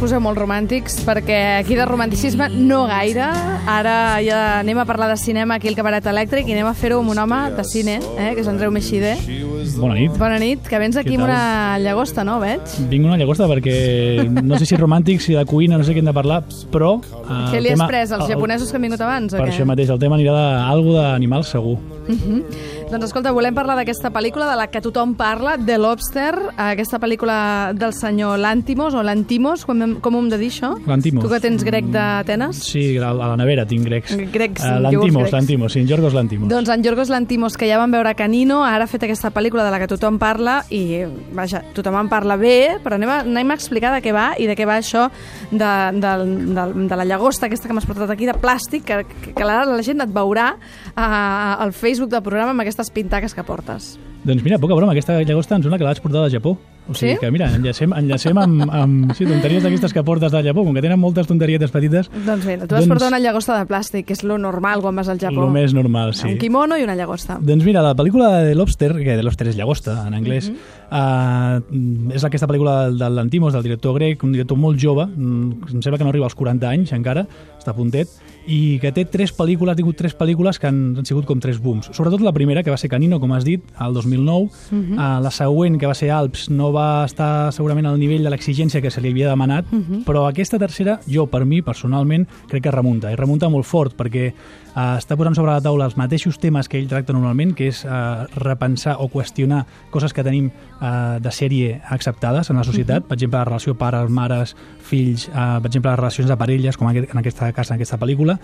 poseu molt romàntics, perquè aquí de romanticisme no gaire. Ara ja anem a parlar de cinema aquí al Cabaret Elèctric i anem a fer-ho amb un home de cine, eh, que és Andreu Meixidé. Bona nit. Bona nit, que vens aquí amb una llagosta, no, veig? Vinc una llagosta perquè no sé si romàntic, si de cuina, no sé què hem de parlar, però... eh, Què el li has tema- pres, als el- japonesos que han vingut abans, o Per què? això mateix, el tema anirà d'algo d'animal segur. Doncs escolta, volem parlar d'aquesta pel·lícula de la que tothom parla, The Lobster, aquesta pel·lícula del senyor Lantimos, o Lantimos, com, hem- com ho hem de dir això? Lantimos. Tu que tens grec d'Atenes? Sí, a la nevera tinc grecs. Grecs, Eh, iogurts Lantimos, grecs. Lantimos, sí, en Yorgos Lantimos. Doncs en Yorgos Lantimos, que ja vam veure Canino, ara ha fet aquesta pel·lícula de la que tothom parla i, vaja, tothom en parla bé, però anem a, anem a explicar de què va i de què va això de, de, de, de la llagosta aquesta que m'has portat aquí, de plàstic, que, que, que la, la gent et veurà uh, al Facebook del programa amb aquestes pintaques que portes. Doncs mira, poca broma, aquesta llagosta em sembla que la vaig portar de Japó. O sigui Sí? que, mira, enllacem, enllacem amb, amb sí, tonteries d'aquestes que portes de Japó, com que tenen moltes tonterietes petites, Doncs mira, tu vas Doncs- portar una llagosta de plàstic, que és lo normal quan vas al Japó. el més normal, sí. Un quimono i una llagosta. Doncs mira, la pel·lícula de Lobster, que de Lobster és llagosta en anglès, uh és aquesta pel·lícula del, del Lantimos, del director grec, un director molt jove, mm, em sembla que no arriba als 40 anys encara, està puntet, i que té tres pel·lícules, ha tingut tres pel·lícules que han, han sigut com tres booms. Sobretot la primera, que va ser Canino, com has dit, al 2009, uh la següent, que va ser Alps, no va estar segurament al nivell de l'exigència que se li havia demanat, però aquesta tercera, jo, per mi, personalment, crec que remunta, i remunta molt fort, perquè uh, està posant sobre la taula els mateixos temes que ell tracta normalment, que és uh, repensar o qüestionar coses que tenim uh, de sèrie acceptades en la societat, per exemple, la relació pares, mares, fills, uh, per exemple, les relacions de parelles, com en aquesta cas, en aquesta pel·lícula.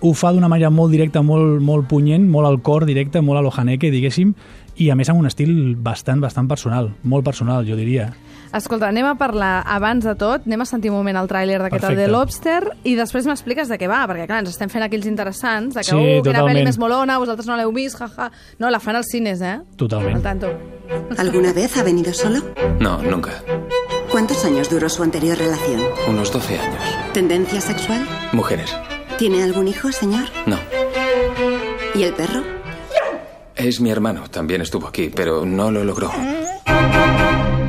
Ho fa d'una manera molt directa, molt, molt punyent, molt al cor directe, molt a lo Haneke, diguéssim, i a més amb un estil bastant, bastant personal, molt personal, jo diria. Escolta, anem a parlar abans de tot, anem a sentir un moment el tràiler d'aquest de Lobster i després m'expliques de què va, perquè clar, ens estem fent aquí els interessants, de que, Sí, uh, quina pel·li més molona, vosaltres no l'heu vist, jaja. No, la fan als cines, eh? Totalment. Al tanto. ¿Alguna vez ha venido solo? No, nunca. ¿Cuántos años duró su anterior relación? Unos 12 años. ¿Tendencia sexual? Mujeres. ¿Tiene algún hijo, señor? No. ¿Y el perro? Es mi hermano. También estuvo aquí, pero no lo logró.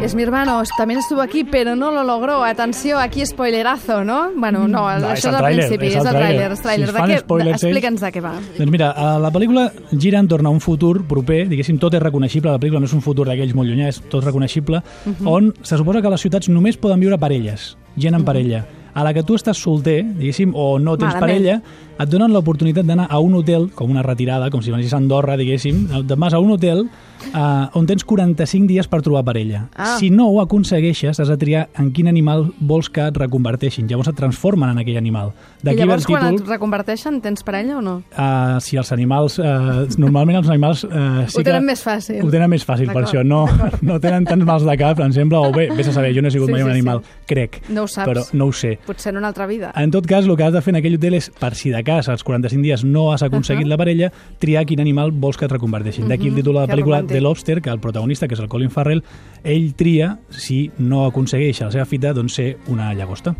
Es mi hermano, también estuvo aquí, pero no lo logró. Atenció, aquí spoilerazo, no? Bueno, no, No, això és el tràiler, principi, és el tràiler. tràiler, tràiler. Si es De què? ells- Explica'ns de què va. Doncs mira, eh, la pel·lícula gira entorn a un futur proper, diguéssim, tot és reconeixible, la pel·lícula no és un futur d'aquells molt llunyà, és tot reconeixible, on se suposa que les ciutats només poden viure parelles, gent en parella. A la que tu estàs solter, diguéssim, o no tens Malament. parella, et donen l'oportunitat d'anar a un hotel, com una retirada, com si anessis a Andorra, diguéssim, te'n vas a un hotel eh, on tens 45 dies per trobar parella. Ah. Si no ho aconsegueixes, has de triar en quin animal vols que et reconverteixin. Llavors et transformen en aquell animal. I llavors, quan títol... et reconverteixen, tens parella o no? Uh, si els animals... Uh, normalment els animals... Uh, sí Ho tenen que, més fàcil. Ho tenen més fàcil, per això. No, no tenen tants mals de cap, em sembla, o bé, vés a saber, jo no he sigut Sí, mai un sí, animal, sí. crec. No ho saps. Però no ho sé. Potser en una altra vida. En tot cas, el que has de fer en aquell hotel és, per si de cas als 45 dies no has aconseguit Uh-huh. la parella, triar quin animal vols que et reconverteixin. D'aquí el títol de la pel·lícula romàntic. The Lobster, que el protagonista, que és el Colin Farrell, ell tria, si no aconsegueix a la seva fita, doncs ser una llagosta.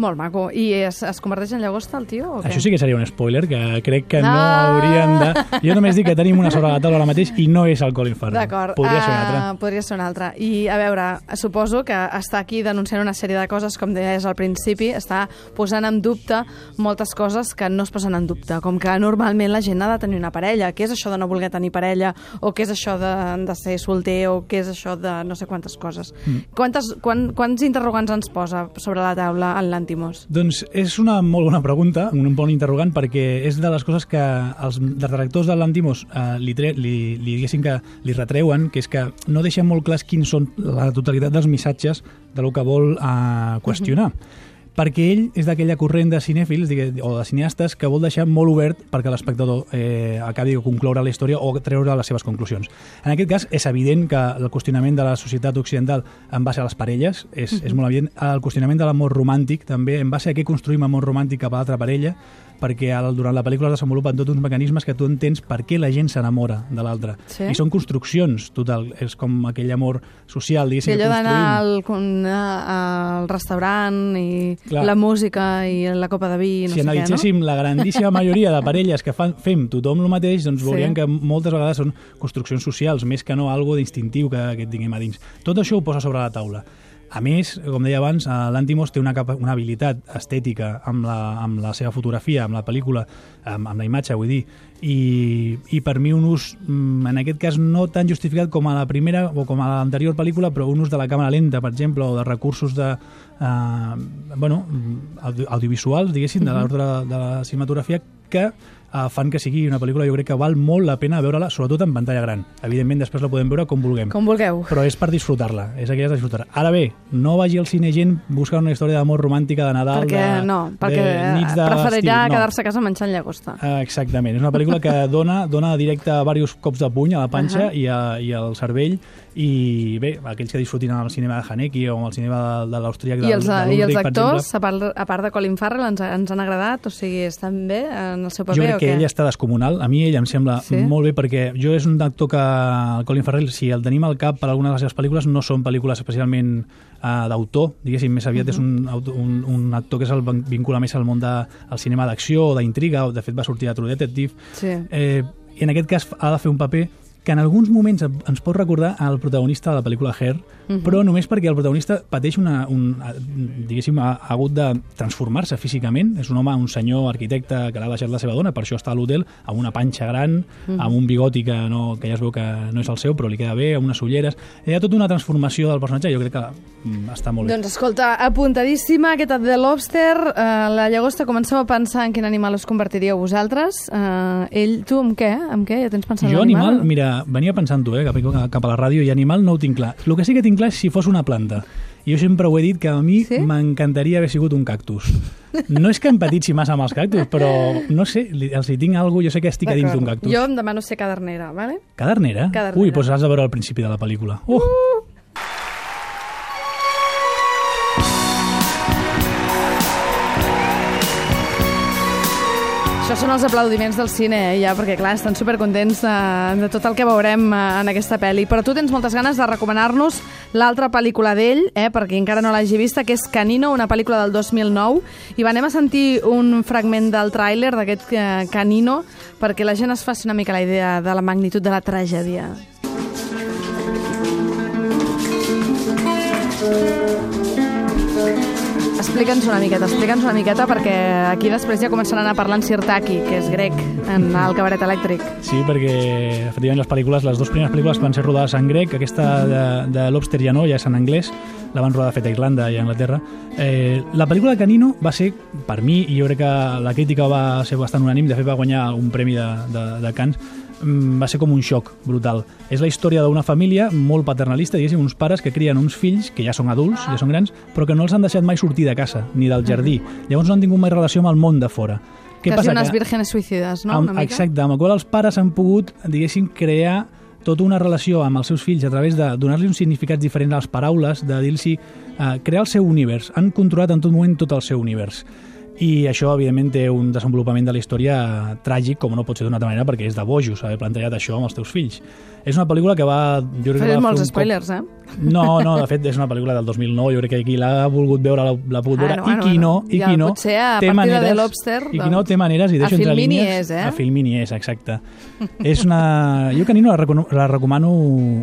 Molt maco. I es, es converteix en llagosta, el tio, o què? Això sí que seria un spoiler, que crec que no Ah! haurien de... Jo només dic que tenim una sobre la taula ara mateix i no és el Colin Farrell. D'acord. Podria ser un Ah, altre. Podria ser un altre. I, a veure, suposo que està aquí denunciant una sèrie de coses, com deies al principi, està posant en dubte moltes coses que no es posen en dubte, com que normalment la gent ha de tenir una parella. Què és això de no voler tenir parella? O què és això de, de ser solter? O què és això de no sé quantes coses? Mm. Quantes, quan, quants interrogants ens posa sobre la taula en l'Antimos? Doncs és una molt bona pregunta, un bon interrogant, perquè és de les coses que els detractors de l'Antimos eh, li, tre li, li, diguéssim que li retreuen, que és que no deixen molt clars quins són la totalitat dels missatges de lo que vol eh, qüestionar. Perquè ell és d'aquella corrent de cinèfils digue- o de cineastes que vol deixar molt obert perquè l'espectador eh, acabi de concloure la història o treure les seves conclusions. En aquest cas, és evident que el qüestionament de la societat occidental en base a les parelles és, és molt evident. El qüestionament de l'amor romàntic també, en base a què construïm amor romàntic cap a l'altra parella, perquè al- durant la pel·lícula es desenvolupen tots uns mecanismes que tu entens per què la gent s'enamora de l'altre. Sí. I són construccions, total. És com aquell amor social, Sí, diguéssim, que d'anar construïm. al, con- a- al restaurant i Clar. la música i la copa de vi, no si sé què, no? analitzéssim la grandíssima majoria de parelles que fan, fem tothom el mateix, doncs Sí. veuríem que moltes vegades són construccions socials, més que no algo d'instintiu que, que tinguem a dins. Tot això ho posa sobre la taula. A més, com deia abans, eh, l'Antimos té una, una habilitat estètica amb la, amb la seva fotografia, amb la pel·lícula, amb, amb la imatge, vull dir, i, i per mi un ús, mm, en aquest cas, no tan justificat com a la primera o com a l'anterior pel·lícula, però un ús de la càmera lenta, per exemple, o de recursos de, eh, bueno, audio, audiovisuals, diguéssim, de l'ordre de la cinematografia, que eh, fan que sigui una pel·lícula, jo crec que val molt la pena veure-la, sobretot en pantalla gran. Evidentment, després la podem veure com vulguem. Com vulgueu. Però és per disfrutar-la, és aquella de disfrutar. Ara bé, no vagi al cine gent buscant una història d'amor romàntica de Nadal, Perquè de, no, perquè de nits de preferirà. No. quedar-se a casa menjant llagosta. Eh, Exactament, és una pel·lícula que dona, dona directe diversos cops de puny a la panxa Ahà. i, a, i al cervell i bé, aquells que disfrutin al cinema de Haneke o al cinema de, de l'Austríac I els, de, I els actors, a part, a part de Colin Farrell, ens, ens han agradat? O sigui, estan bé en el seu paper jo crec o que què? ell està descomunal. A mi ell em sembla Sí? molt bé perquè jo és un actor que el Colin Farrell, si el tenim al cap per alguna de les seves pel·lícules, no són pel·lícules especialment uh, d'autor, diguéssim, més aviat és un, un, un actor que se'l vin- vincula més al món del de, al cinema d'acció o d'intriga, o de fet va sortir a True Detective, Sí. eh, i en aquest cas ha de fer un paper que en alguns moments ens pot recordar al protagonista de la pel·lícula Hair, Mhm. però només perquè el protagonista pateix una, un, diguéssim, ha, ha hagut de transformar-se físicament. És un home, un senyor arquitecte que l'ha deixat la seva dona, per això està a l'hotel, amb una panxa gran, Mhm. amb un bigoti que, no, que ja es veu que no és el seu, però li queda bé, amb unes ulleres. Hi ha tota una transformació del personatge, jo crec que mm, està molt bé. Doncs escolta, apuntadíssima aquesta de Lobster. Uh, la llagosta, comenceu a pensar en quin animal us convertiríeu vosaltres. Uh, ell, tu, amb què? Amb què? Ja tens pensat en Jo, l'animal? animal, mira, venia pensant-ho, eh, cap, cap a la ràdio, i animal no ho tinc clar. El que sí que tinc clar és si fos una planta. I jo sempre ho he dit que a mi Sí? m'encantaria haver sigut un cactus. No és que empatitzi massa amb els cactus, però no sé, els hi tinc alguna jo sé que estic a dins d'un cactus. Jo em demano ser cadernera, vale? Cadernera? Cadernera. Ui, doncs has de veure al principi de la pel·lícula. Uh! Això són els aplaudiments del cine, eh, ja, perquè clar, estan supercontents de, de tot el que veurem eh, en aquesta pel·li. Però tu tens moltes ganes de recomanar-nos l'altra pel·lícula d'ell, eh, perquè encara no l'hagi vista, que és Canino, una pel·lícula del 2009. I va, anem a sentir un fragment del tràiler d'aquest eh, Canino, perquè la gent es faci una mica la idea de la magnitud de la tragèdia. Explica'ns una miqueta, explica'ns una miqueta, perquè aquí després ja començaran a parlar en Sirtaki, que és grec, en el cabaret elèctric. Sí, perquè efectivament les pel·lícules, les dues primeres pel·lícules van ser rodades en grec, aquesta de, de Lobster ja no, ja és en anglès, la van rodar fet a Irlanda i a Anglaterra. Eh, la pel·lícula de Canino va ser, per mi, i jo crec que la crítica va ser bastant unànim, de fet va guanyar un premi de, de, de Cannes, va ser com un xoc brutal. És la història d'una família molt paternalista, diguéssim, uns pares que crien uns fills que ja són adults, ja són grans, però que no els han deixat mai sortir de casa, ni del jardí. Llavors no han tingut mai relació amb el món de fora. Què Quasi passa? unes Que- vírgenes suïcides, no? amb, una mica? exacte, amb el qual els pares han pogut, diguéssim, crear tota una relació amb els seus fills a través de donar-li uns significats diferents a les paraules, de dir-los eh, crear el seu univers. Han controlat en tot moment tot el seu univers. I això, evidentment, té un desenvolupament de la història tràgic, com no pot ser d'una altra manera, perquè és de bojos haver plantejat això amb els teus fills. És una pel·lícula que va... Jo crec que va molts un cop- spoilers, eh? No, no, de fet, és una pel·lícula del 2009, jo crec que qui l'ha volgut veure l'ha pogut veure, Bueno, bueno, i qui no, i qui no, potser a té de maneres, The Lobster, i qui no doncs, té maneres, i deixo entre línies... és, eh? A Filmini és, exacte. és una... Jo Canino la, recomano, la recomano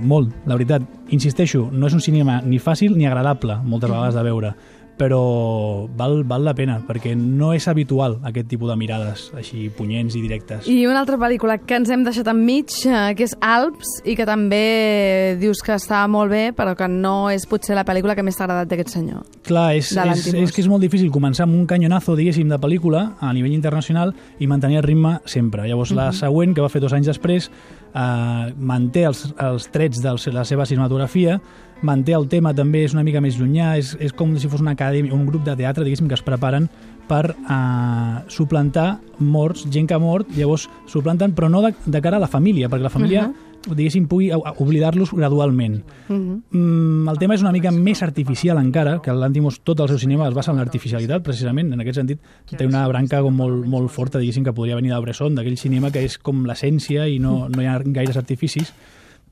molt, la veritat. Insisteixo, no és un cinema ni fàcil ni agradable, moltes vegades de veure, però val, val la pena, perquè no és habitual aquest tipus de mirades així punyents i directes. I una altra pel·lícula que ens hem deixat enmig, eh, que és Alps, i que també dius que està molt bé, però que no és potser la pel·lícula que més t'ha agradat d'aquest senyor. Clar, és, és, és que és molt difícil començar amb un canyonazo, diguéssim, de pel·lícula a nivell internacional i mantenir el ritme sempre. Llavors, la següent, que va fer dos anys després, eh, manté els, els trets de la seva cinematografia, manté el tema també, és una mica més llunyà, és, és com si fos una acadèmia, un grup de teatre, diguéssim, que es preparen per eh, suplantar morts, gent que ha mort, llavors suplanten, però no de, de cara a la família, perquè la família, diguéssim, pugui oblidar-los gradualment. Mm, el tema és una mica més artificial encara, que l'Antimos tot el seu cinema es basa en l'artificialitat, precisament, en aquest sentit té una branca com molt, molt forta, diguéssim, que podria venir de Bresson, d'aquell cinema que és com l'essència i no, no hi ha gaires artificis,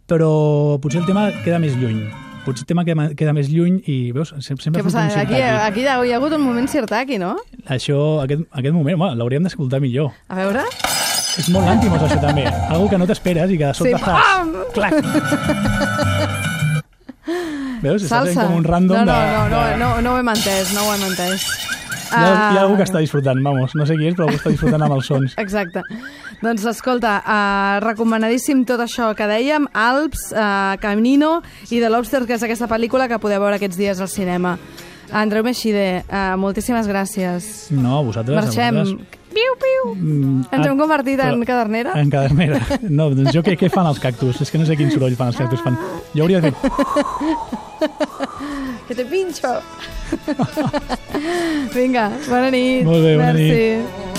però potser el tema queda més lluny. Potser el tema queda, queda més lluny i, veus, sem- sempre Què passa? surt un Aquí, aquí hi ha, hi ha hagut un moment Sirtaki, no? Això, aquest, aquest moment, home, l'hauríem d'escoltar millor. A veure... És molt l'Antimos, això també. Algo que no t'esperes i que de sobte Sí, fas... Clac! Veus? Salsa. com un random no, no, de- no, no, de- no, no ho hem entès, no ho hem entès. Hi ha, hi ha algú que Ah, està disfrutant, vamos. No sé qui és, però algú està disfrutant amb els sons. Exacte. Doncs escolta, uh, recomanadíssim tot això que dèiem, Alps, uh, Camino i The Lobster, que és aquesta pel·lícula que podeu veure aquests dies al cinema. Andreu Meixide, uh, moltíssimes gràcies. No, vosaltres... a Marxem. vosaltres. Piu, piu. Mm, Ens ah, hem convertit en però- cadernera? En cadernera. No, doncs jo què, què fan els cactus? És que no sé quin soroll fan els cactus. Fan... Jo hauria de fer... Que te pincho. Vinga, bona nit. Molt bé, bona nit. Merci.